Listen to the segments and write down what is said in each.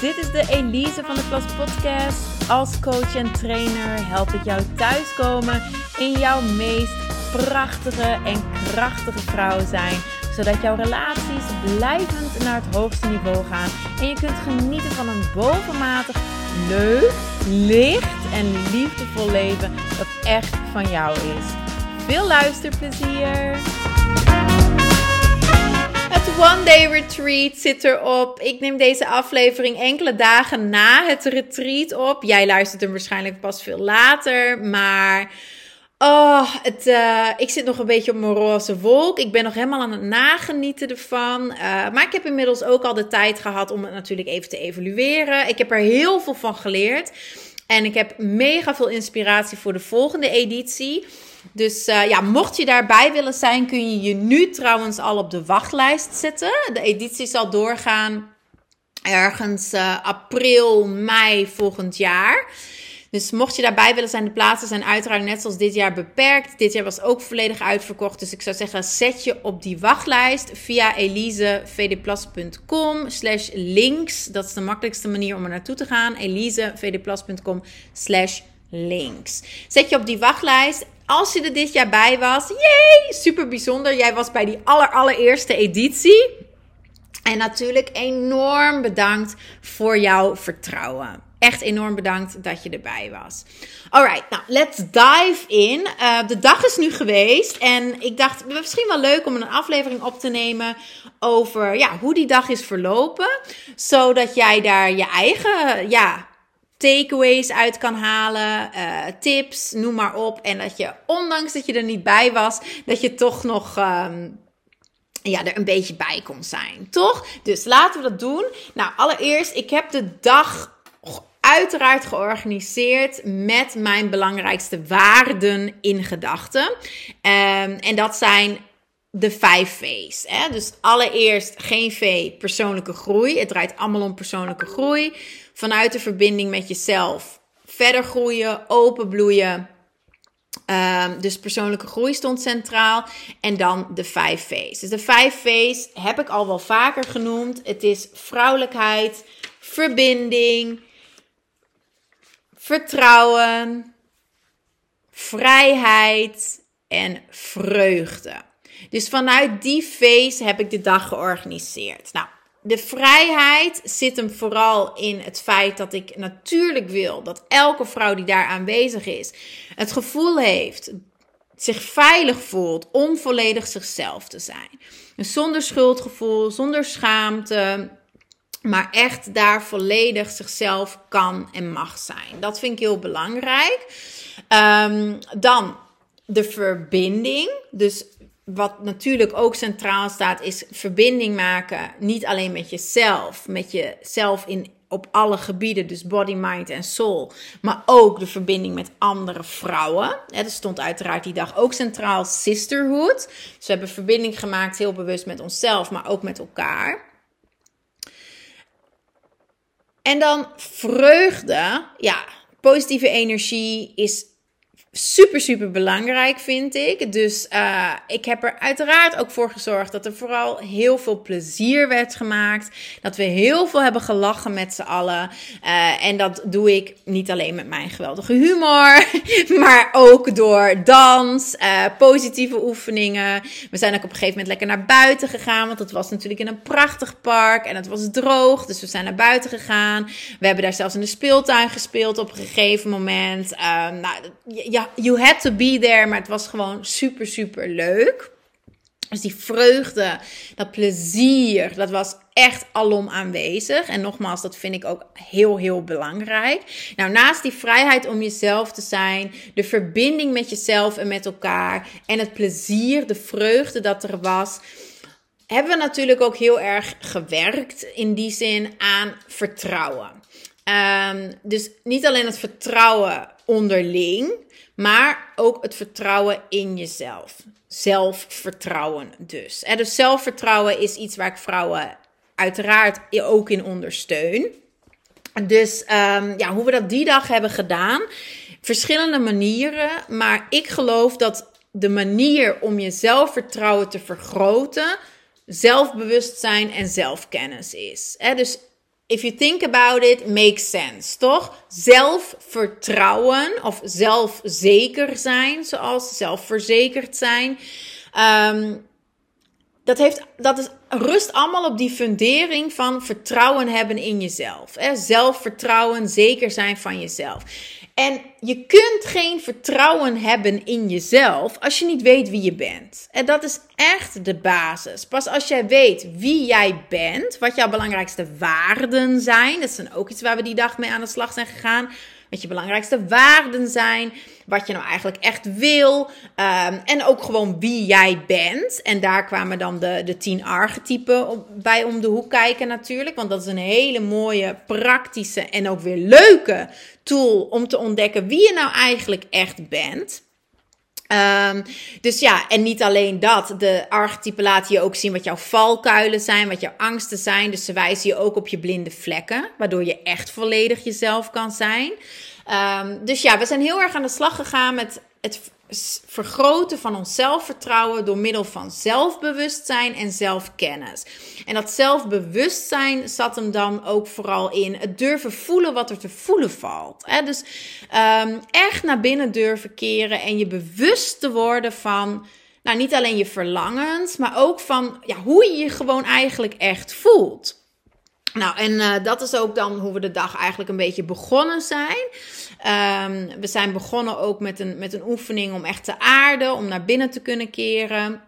dit is de Elise van de Klas Podcast. Als coach en trainer help ik jou thuiskomen in jouw meest prachtige en krachtige vrouw zijn. Zodat jouw relaties blijvend naar het hoogste niveau gaan. En je kunt genieten van een bovenmatig leuk, licht en liefdevol leven dat echt van jou is. Veel luisterplezier! One Day Retreat zit erop. Ik neem deze aflevering enkele dagen na het retreat op. Jij luistert hem waarschijnlijk pas veel later, maar... Oh, het, uh, ik zit nog een beetje op mijn roze wolk. Ik ben nog helemaal aan het nagenieten ervan. Uh, maar ik heb inmiddels ook al de tijd gehad om het natuurlijk even te evalueren. Ik heb er heel veel van geleerd. En ik heb mega veel inspiratie voor de volgende editie. Dus uh, ja, mocht je daarbij willen zijn, kun je je nu trouwens al op de wachtlijst zetten. De editie zal doorgaan ergens uh, april, mei volgend jaar. Dus mocht je daarbij willen zijn, de plaatsen zijn uiteraard net zoals dit jaar beperkt. Dit jaar was ook volledig uitverkocht. Dus ik zou zeggen, zet je op die wachtlijst via elisevdplas.com slash links. Dat is de makkelijkste manier om er naartoe te gaan. elisevdplas.com slash links. Zet je op die wachtlijst. Als je er dit jaar bij was, yay, super bijzonder. Jij was bij die aller, allereerste editie. En natuurlijk enorm bedankt voor jouw vertrouwen. Echt enorm bedankt dat je erbij was. Alright, nou, let's dive in. Uh, de dag is nu geweest en ik dacht, misschien wel leuk om een aflevering op te nemen over ja, hoe die dag is verlopen. Zodat jij daar je eigen ja, takeaways uit kan halen, uh, tips, noem maar op. En dat je, ondanks dat je er niet bij was, dat je toch nog. Um, ja, er een beetje bij kon zijn, toch? Dus laten we dat doen. Nou, allereerst, ik heb de dag uiteraard georganiseerd met mijn belangrijkste waarden in gedachten. Um, en dat zijn de vijf V's. Hè? Dus allereerst geen V, persoonlijke groei. Het draait allemaal om persoonlijke groei. Vanuit de verbinding met jezelf verder groeien, open bloeien. Um, dus persoonlijke groei stond centraal. En dan de vijf V's. Dus de vijf V's heb ik al wel vaker genoemd. Het is vrouwelijkheid, verbinding, vertrouwen, vrijheid en vreugde. Dus vanuit die feest heb ik de dag georganiseerd. Nou, de vrijheid zit hem vooral in het feit dat ik natuurlijk wil dat elke vrouw die daar aanwezig is, het gevoel heeft, zich veilig voelt om volledig zichzelf te zijn. Dus zonder schuldgevoel, zonder schaamte, maar echt daar volledig zichzelf kan en mag zijn. Dat vind ik heel belangrijk. Um, dan de verbinding. Dus wat natuurlijk ook centraal staat, is verbinding maken. Niet alleen met jezelf, met jezelf in, op alle gebieden, dus body, mind en soul. Maar ook de verbinding met andere vrouwen. Er stond uiteraard die dag ook centraal sisterhood. Dus we hebben verbinding gemaakt, heel bewust met onszelf, maar ook met elkaar. En dan vreugde. Ja, positieve energie is super, super belangrijk, vind ik. Dus uh, ik heb er uiteraard ook voor gezorgd dat er vooral heel veel plezier werd gemaakt. Dat we heel veel hebben gelachen met z'n allen. Uh, en dat doe ik niet alleen met mijn geweldige humor, maar ook door dans, uh, positieve oefeningen. We zijn ook op een gegeven moment lekker naar buiten gegaan, want het was natuurlijk in een prachtig park en het was droog. Dus we zijn naar buiten gegaan. We hebben daar zelfs in de speeltuin gespeeld op een gegeven moment. nou, ja, you had to be there, maar het was gewoon super, super leuk. Dus die vreugde, dat plezier, dat was echt alom aanwezig. En nogmaals, dat vind ik ook heel, heel belangrijk. Nou, naast die vrijheid om jezelf te zijn, de verbinding met jezelf en met elkaar en het plezier, de vreugde dat er was, hebben we natuurlijk ook heel erg gewerkt in die zin aan vertrouwen. Um, dus niet alleen het vertrouwen onderling, maar ook het vertrouwen in jezelf. Zelfvertrouwen dus. En dus zelfvertrouwen is iets waar ik vrouwen uiteraard ook in ondersteun. Dus um, ja, hoe we dat die dag hebben gedaan, verschillende manieren. Maar ik geloof dat de manier om je zelfvertrouwen te vergroten zelfbewustzijn en zelfkennis is. dus if you think about it, makes sense, toch? Zelfvertrouwen of zelfzeker zijn, zoals zelfverzekerd zijn. Um, dat, heeft, dat is, rust allemaal op die fundering van vertrouwen hebben in jezelf. Hè? Zelfvertrouwen, zeker zijn van jezelf. En je kunt geen vertrouwen hebben in jezelf als je niet weet wie je bent. En dat is echt de basis. Pas als jij weet wie jij bent, wat jouw belangrijkste waarden zijn, dat dan ook iets waar we die dag mee aan de slag zijn gegaan wat je belangrijkste waarden zijn, wat je nou eigenlijk echt wil um, en ook gewoon wie jij bent. En daar kwamen dan de, de tien archetypen bij om de hoek kijken natuurlijk, want dat is een hele mooie, praktische en ook weer leuke tool om te ontdekken wie je nou eigenlijk echt bent. Um, dus ja, en niet alleen dat. De archetypen laten je ook zien wat jouw valkuilen zijn, wat jouw angsten zijn. Dus ze wijzen je ook op je blinde vlekken, waardoor je echt volledig jezelf kan zijn. Um, dus ja, we zijn heel erg aan de slag gegaan met het vergroten van ons zelfvertrouwen door middel van zelfbewustzijn en zelfkennis. En dat zelfbewustzijn zat hem dan ook vooral in het durven voelen wat er te voelen valt. Dus um, echt naar binnen durven keren en je bewust te worden van. Nou, niet alleen je verlangens, maar ook van ja, hoe je je gewoon eigenlijk echt voelt. Nou, en uh, dat is ook dan hoe we de dag eigenlijk een beetje begonnen zijn. Um, we zijn begonnen ook met een, met een oefening om echt te aarden, om naar binnen te kunnen keren.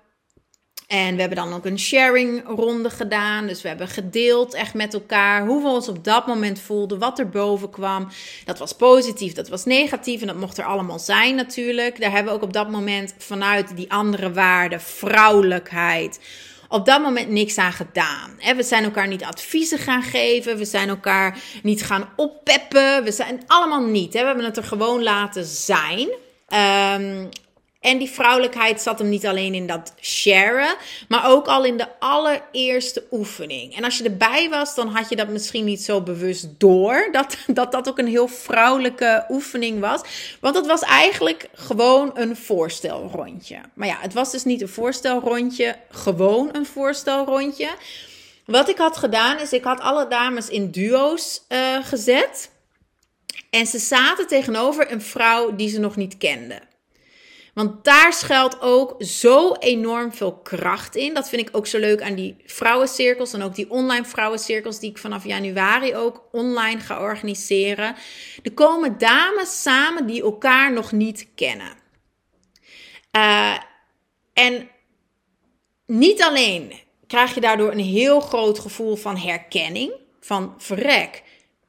En we hebben dan ook een sharing ronde gedaan. Dus we hebben gedeeld echt met elkaar hoe we ons op dat moment voelden, wat er boven kwam. Dat was positief, dat was negatief en dat mocht er allemaal zijn natuurlijk. Daar hebben we ook op dat moment vanuit die andere waarden, vrouwelijkheid, op dat moment niks aan gedaan. We zijn elkaar niet adviezen gaan geven. We zijn elkaar niet gaan oppeppen. We zijn allemaal niet. We hebben het er gewoon laten zijn. Um, en die vrouwelijkheid zat hem niet alleen in dat sharen, maar ook al in de allereerste oefening. En als je erbij was, dan had je dat misschien niet zo bewust door, dat dat, dat ook een heel vrouwelijke oefening was. Want het was eigenlijk gewoon een voorstelrondje. Maar ja, het was dus niet een voorstelrondje, gewoon een voorstelrondje. Wat ik had gedaan, is ik had alle dames in duo's uh, gezet. En ze zaten tegenover een vrouw die ze nog niet kenden. Want daar schuilt ook zo enorm veel kracht in. Dat vind ik ook zo leuk aan die vrouwencirkels en ook die online vrouwencirkels die ik vanaf januari ook online ga organiseren. Er komen dames samen die elkaar nog niet kennen. Uh, en niet alleen krijg je daardoor een heel groot gevoel van herkenning, van verrek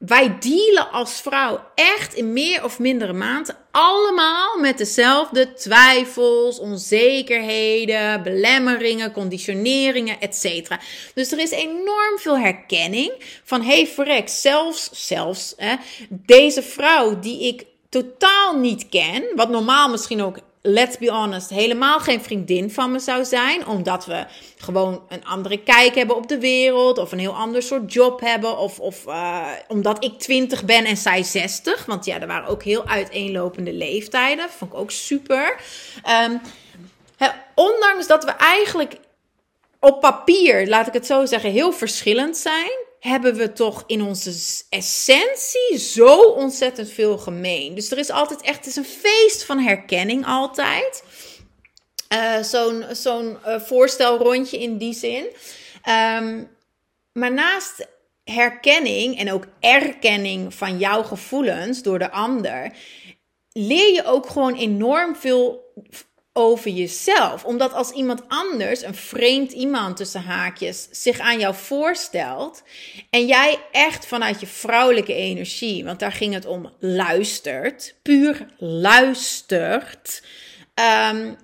wij dealen als vrouw echt in meer of mindere mate allemaal met dezelfde twijfels, onzekerheden, belemmeringen, conditioneringen, etc. Dus er is enorm veel herkenning van, hey verrek, zelfs, zelfs hè, deze vrouw die ik totaal niet ken, wat normaal misschien ook let's be honest, helemaal geen vriendin van me zou zijn. Omdat we gewoon een andere kijk hebben op de wereld. Of een heel ander soort job hebben. Of, of uh, omdat ik 20 ben en zij 60. Want ja, er waren ook heel uiteenlopende leeftijden. Vond ik ook super. Um, ondanks dat we eigenlijk op papier, laat ik het zo zeggen, heel verschillend zijn hebben we toch in onze essentie zo ontzettend veel gemeen. Dus er is altijd echt, is een feest van herkenning altijd. Uh, zo'n zo'n uh, voorstelrondje in die zin. Um, maar naast herkenning en ook erkenning van jouw gevoelens door de ander, leer je ook gewoon enorm veel over jezelf. Omdat als iemand anders, een vreemd iemand tussen haakjes, zich aan jou voorstelt en jij echt vanuit je vrouwelijke energie, want daar ging het om, luistert, puur luistert, um,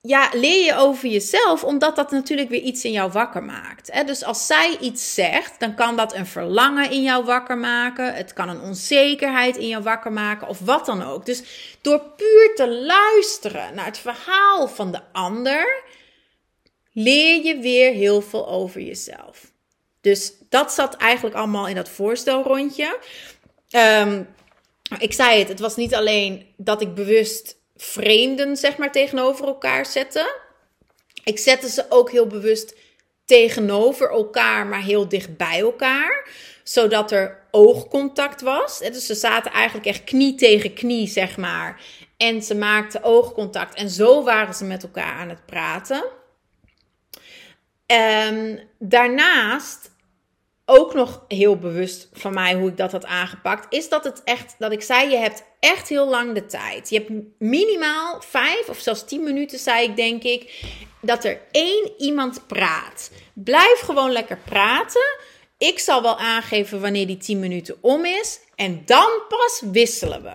ja, leer je over jezelf, omdat dat natuurlijk weer iets in jou wakker maakt. Hè? Dus als zij iets zegt, dan kan dat een verlangen in jou wakker maken. Het kan een onzekerheid in jou wakker maken, of wat dan ook. Dus door puur te luisteren naar het verhaal van de ander, leer je weer heel veel over jezelf. Dus dat zat eigenlijk allemaal in dat voorstelrondje. Um, ik zei het, het was niet alleen dat ik bewust vreemden, zeg maar, tegenover elkaar zetten. Ik zette ze ook heel bewust tegenover elkaar, maar heel dicht bij elkaar. zodat er oogcontact was. Dus ze zaten eigenlijk echt knie tegen knie, zeg maar. En ze maakten oogcontact. En zo waren ze met elkaar aan het praten. Um, daarnaast ook nog heel bewust van mij hoe ik dat had aangepakt, is dat het echt, dat ik zei, je hebt echt heel lang de tijd. Je hebt minimaal vijf of zelfs tien minuten, zei ik denk ik, dat er één iemand praat. Blijf gewoon lekker praten. Ik zal wel aangeven wanneer die tien minuten om is. En dan pas wisselen we.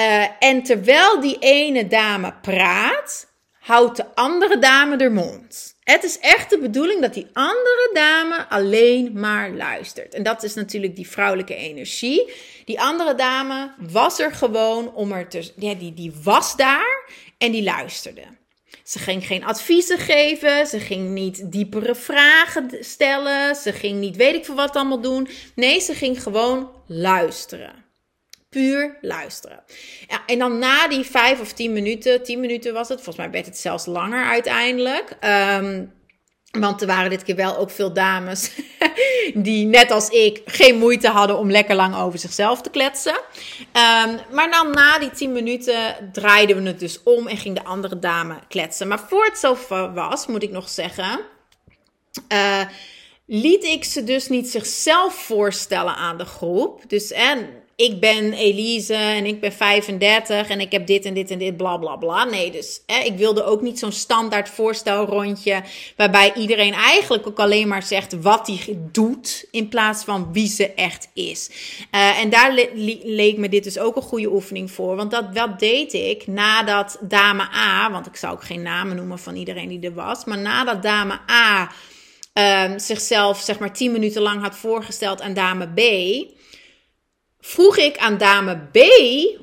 Uh, en terwijl die ene dame praat, houdt de andere dame de mond. Het is echt de bedoeling dat die andere dame alleen maar luistert. En dat is natuurlijk die vrouwelijke energie. Die andere dame was er gewoon om er te. Ja, die, die was daar en die luisterde. Ze ging geen adviezen geven. Ze ging niet diepere vragen stellen. Ze ging niet weet ik veel wat allemaal doen. Nee, ze ging gewoon luisteren. Puur luisteren. En dan na die vijf of tien minuten, tien minuten was het, volgens mij werd het zelfs langer uiteindelijk. Ehm, want er waren dit keer wel ook veel dames die, net als ik, geen moeite hadden om lekker lang over zichzelf te kletsen. Ehm, maar dan na die 10 minuten draaiden we het dus om en ging de andere dame kletsen. Maar voor het zover was, moet ik nog zeggen. Uh, liet ik ze dus niet zichzelf voorstellen aan de groep. Dus en ik ben Elise en ik ben 35 en ik heb dit en dit en dit, bla bla bla. Nee, dus hè, ik wilde ook niet zo'n standaard voorstelrondje waarbij iedereen eigenlijk ook alleen maar zegt wat hij doet in plaats van wie ze echt is. Uh, en daar le leek me dit dus ook een goede oefening voor, want dat, deed ik nadat dame A, want ik zou ook geen namen noemen van iedereen die er was, maar nadat dame A um, zichzelf zeg maar 10 minuten lang had voorgesteld aan dame B vroeg ik aan dame B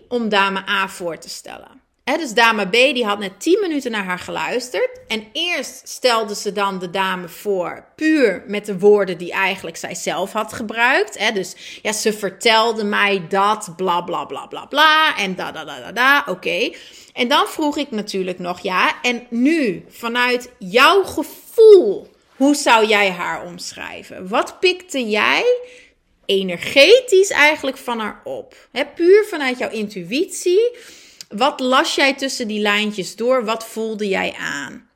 om dame A voor te stellen. dus dame B die had net 10 minuten naar haar geluisterd. En eerst stelde ze dan de dame voor, puur met de woorden die eigenlijk zij zelf had gebruikt. dus ja, ze vertelde mij dat, bla bla bla bla. En da da da da. Oké. En dan vroeg ik natuurlijk nog, ja, en nu vanuit jouw gevoel, hoe zou jij haar omschrijven? Wat pikte jij energetisch eigenlijk van haar op. He, puur vanuit jouw intuïtie. Wat las jij tussen die lijntjes door? Wat voelde jij aan?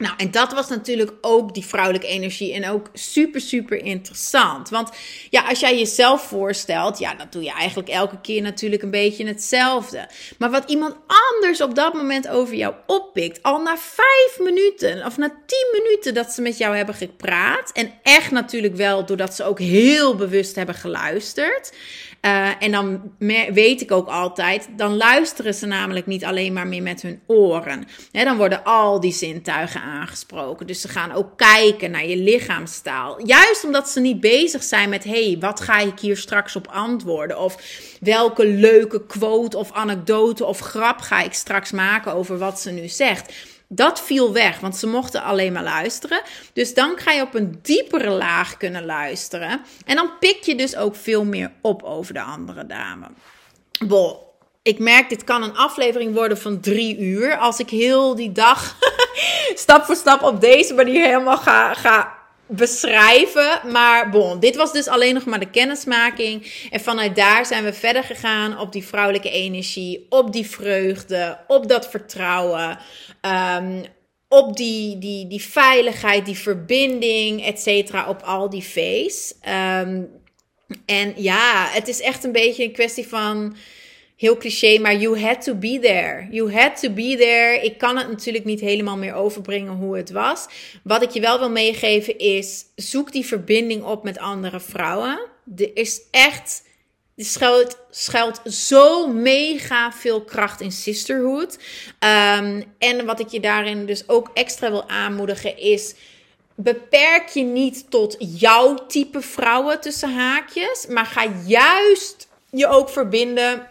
Nou, en dat was natuurlijk ook die vrouwelijke energie en ook super, super interessant. Want ja, als jij jezelf voorstelt, ja, dan doe je eigenlijk elke keer natuurlijk een beetje hetzelfde. Maar wat iemand anders op dat moment over jou oppikt, al na vijf minuten of na tien minuten dat ze met jou hebben gepraat, en echt natuurlijk wel doordat ze ook heel bewust hebben geluisterd. Uh, en dan weet ik ook altijd, dan luisteren ze namelijk niet alleen maar meer met hun oren. dan worden al die zintuigen aangesproken. Dus ze gaan ook kijken naar je lichaamstaal. Juist omdat ze niet bezig zijn met, hey, wat ga ik hier straks op antwoorden? Of welke leuke quote of anekdote of grap ga ik straks maken over wat ze nu zegt. Dat viel weg, want ze mochten alleen maar luisteren. Dus dan ga je op een diepere laag kunnen luisteren. En dan pik je dus ook veel meer op over de andere dame. Bon, ik merk, dit kan een aflevering worden van drie uur. Als ik heel die dag stap voor stap op deze manier helemaal ga, ga beschrijven. Maar bon, dit was dus alleen nog maar de kennismaking. En vanuit daar zijn we verder gegaan op die vrouwelijke energie, op die vreugde, op dat vertrouwen. Um, op die, die, die veiligheid, die verbinding, et cetera, op al die face. Um, en ja, het is echt een beetje een kwestie van heel cliché, maar you had to be there. You had to be there. Ik kan het natuurlijk niet helemaal meer overbrengen hoe het was. Wat ik je wel wil meegeven is, zoek die verbinding op met andere vrouwen. Er is echt, er schuilt, schuilt zo mega veel kracht in sisterhood. Um, en wat ik je daarin dus ook extra wil aanmoedigen is beperk je niet tot jouw type vrouwen tussen haakjes, maar ga juist je ook verbinden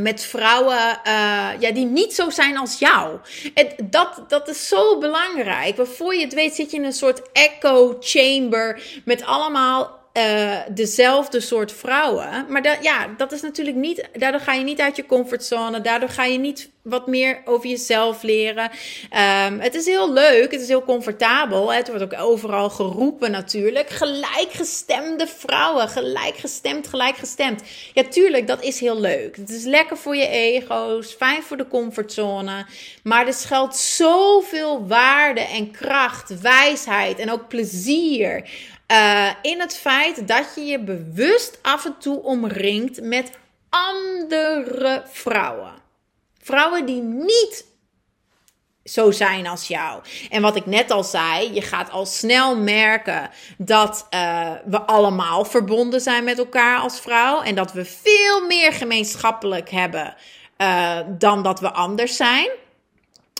met vrouwen uh, ja, die niet zo zijn als jou. En dat, dat is zo belangrijk. Voor je het weet zit je in een soort echo chamber met allemaal uh, dezelfde soort vrouwen. Maar dat, ja, dat is natuurlijk niet. Daardoor ga je niet uit je comfortzone. Daardoor ga je niet wat meer over jezelf leren. Um, het is heel leuk. Het is heel comfortabel. Het wordt ook overal geroepen natuurlijk. Gelijkgestemde vrouwen. Gelijkgestemd, gelijkgestemd. Ja, tuurlijk, dat is heel leuk. Het is lekker voor je ego's. Fijn voor de comfortzone. Maar er schuilt zoveel waarde en kracht, wijsheid en ook plezier uh, in het feit dat je je bewust af en toe omringt met andere vrouwen. Vrouwen die niet zo zijn als jou. En wat ik net al zei, je gaat al snel merken dat uh, we allemaal verbonden zijn met elkaar als vrouw. En dat we veel meer gemeenschappelijk hebben uh, dan dat we anders zijn.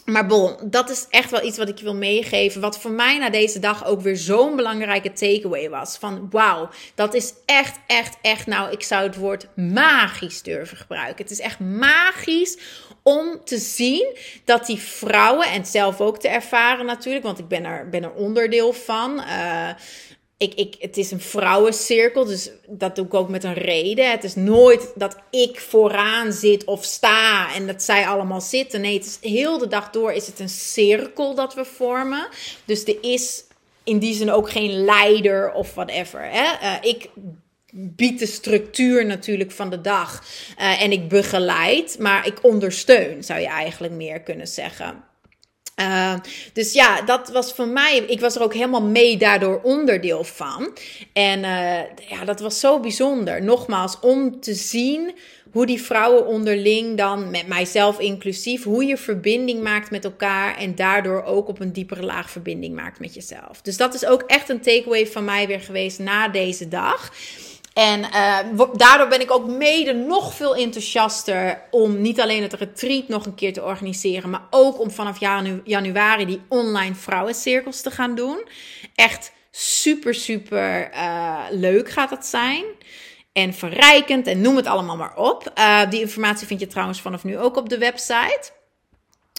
Maar bon, dat is echt wel iets wat ik je wil meegeven. Wat voor mij na deze dag ook weer zo'n belangrijke takeaway was. Van wauw, dat is echt, echt, echt. Nou, ik zou het woord magisch durven gebruiken. Het is echt magisch om te zien dat die vrouwen, en zelf ook te ervaren natuurlijk, want ik ben er, ben er onderdeel van. Uh, ik, ik, het is een vrouwencirkel, dus dat doe ik ook met een reden. Het is nooit dat ik vooraan zit of sta en dat zij allemaal zitten. Nee, het is heel de dag door is het een cirkel dat we vormen. Dus er is in die zin ook geen leider of whatever. Hè? Uh, ik bied de structuur natuurlijk van de dag uh, en ik begeleid, maar ik ondersteun, zou je eigenlijk meer kunnen zeggen. Uh, dus ja, dat was voor mij. Ik was er ook helemaal mee daardoor onderdeel van. En uh, ja, dat was zo bijzonder. Nogmaals, om te zien hoe die vrouwen onderling dan, met mijzelf inclusief, hoe je verbinding maakt met elkaar en daardoor ook op een diepere laag verbinding maakt met jezelf. Dus dat is ook echt een takeaway van mij weer geweest na deze dag. En uh, daardoor ben ik ook mede nog veel enthousiaster om niet alleen het retreat nog een keer te organiseren, maar ook om vanaf janu januari die online vrouwencirkels te gaan doen. Echt super, super uh, leuk gaat dat zijn. En verrijkend en noem het allemaal maar op. Uh, die informatie vind je trouwens vanaf nu ook op de website.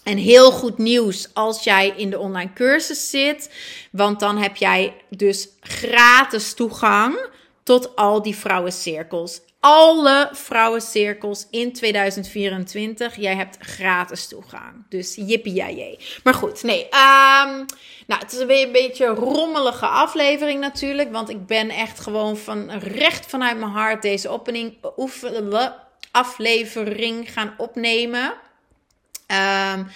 En heel goed nieuws als jij in de online cursus zit. Want dan heb jij dus gratis toegang tot al die vrouwencirkels. Alle vrouwencirkels in 2024. Jij hebt gratis toegang. Dus jippie. Maar goed, nee. Um, nou, het is een beetje een rommelige aflevering natuurlijk. Want ik ben echt gewoon van recht vanuit mijn hart deze opening, aflevering gaan opnemen. Um,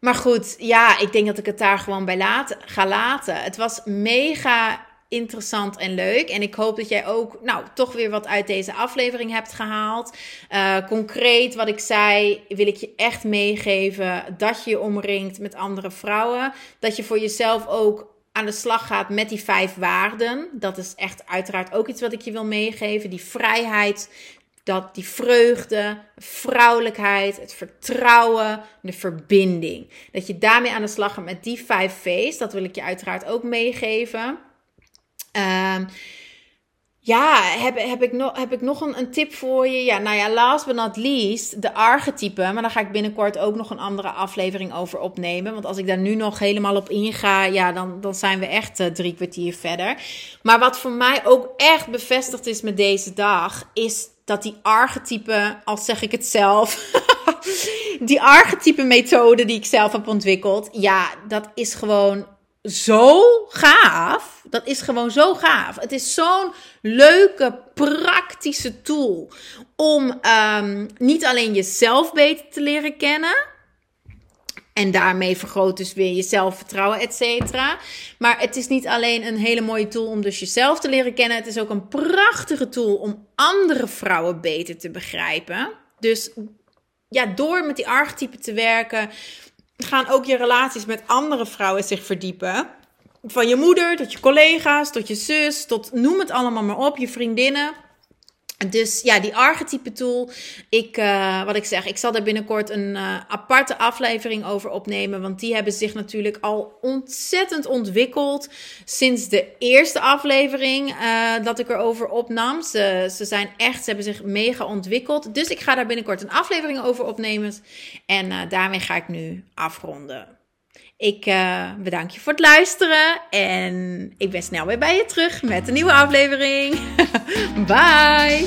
maar goed, ja, ik denk dat ik het daar gewoon bij laten, ga laten. Het was mega interessant en leuk. En ik hoop dat jij ook, nou, toch weer wat uit deze aflevering hebt gehaald. Uh, concreet, wat ik zei, wil ik je echt meegeven dat je je omringt met andere vrouwen. Dat je voor jezelf ook aan de slag gaat met die vijf waarden. Dat is echt uiteraard ook iets wat ik je wil meegeven. Die vrijheid, dat die vreugde, vrouwelijkheid, het vertrouwen, de verbinding. Dat je daarmee aan de slag gaat met die vijf V's. Dat wil ik je uiteraard ook meegeven. Um, ja, heb, heb, ik, nog heb ik nog een, tip voor je? Ja, nou ja, last but not least, de archetypen. Maar daar ga ik binnenkort ook nog een andere aflevering over opnemen. Want als ik daar nu nog helemaal op inga, ja, dan, dan zijn we echt uh, drie kwartier verder. Maar wat voor mij ook echt bevestigd is met deze dag, is dat die archetypen, als zeg ik het zelf, die archetype methode die ik zelf heb ontwikkeld, ja, dat is gewoon zo gaaf. Dat is gewoon zo gaaf. Het is zo'n leuke, praktische tool om um, niet alleen jezelf beter te leren kennen. En daarmee vergroot dus weer je zelfvertrouwen, et cetera. Maar het is niet alleen een hele mooie tool om dus jezelf te leren kennen. Het is ook een prachtige tool om andere vrouwen beter te begrijpen. Dus ja, door met die archetypen te werken, gaan ook je relaties met andere vrouwen zich verdiepen. Van je moeder tot je collega's, tot je zus, tot noem het allemaal maar op, je vriendinnen. Dus ja, die archetype tool. Ik, uh, wat ik zeg, ik zal daar binnenkort een uh, aparte aflevering over opnemen. Want die hebben zich natuurlijk al ontzettend ontwikkeld. Sinds de eerste aflevering uh, dat ik erover opnam. Ze, ze zijn echt, ze hebben zich mega ontwikkeld. Dus ik ga daar binnenkort een aflevering over opnemen. En daarmee ga ik nu afronden. Ik uh, bedank je voor het luisteren en ik ben snel weer bij je terug met een nieuwe aflevering. Bye!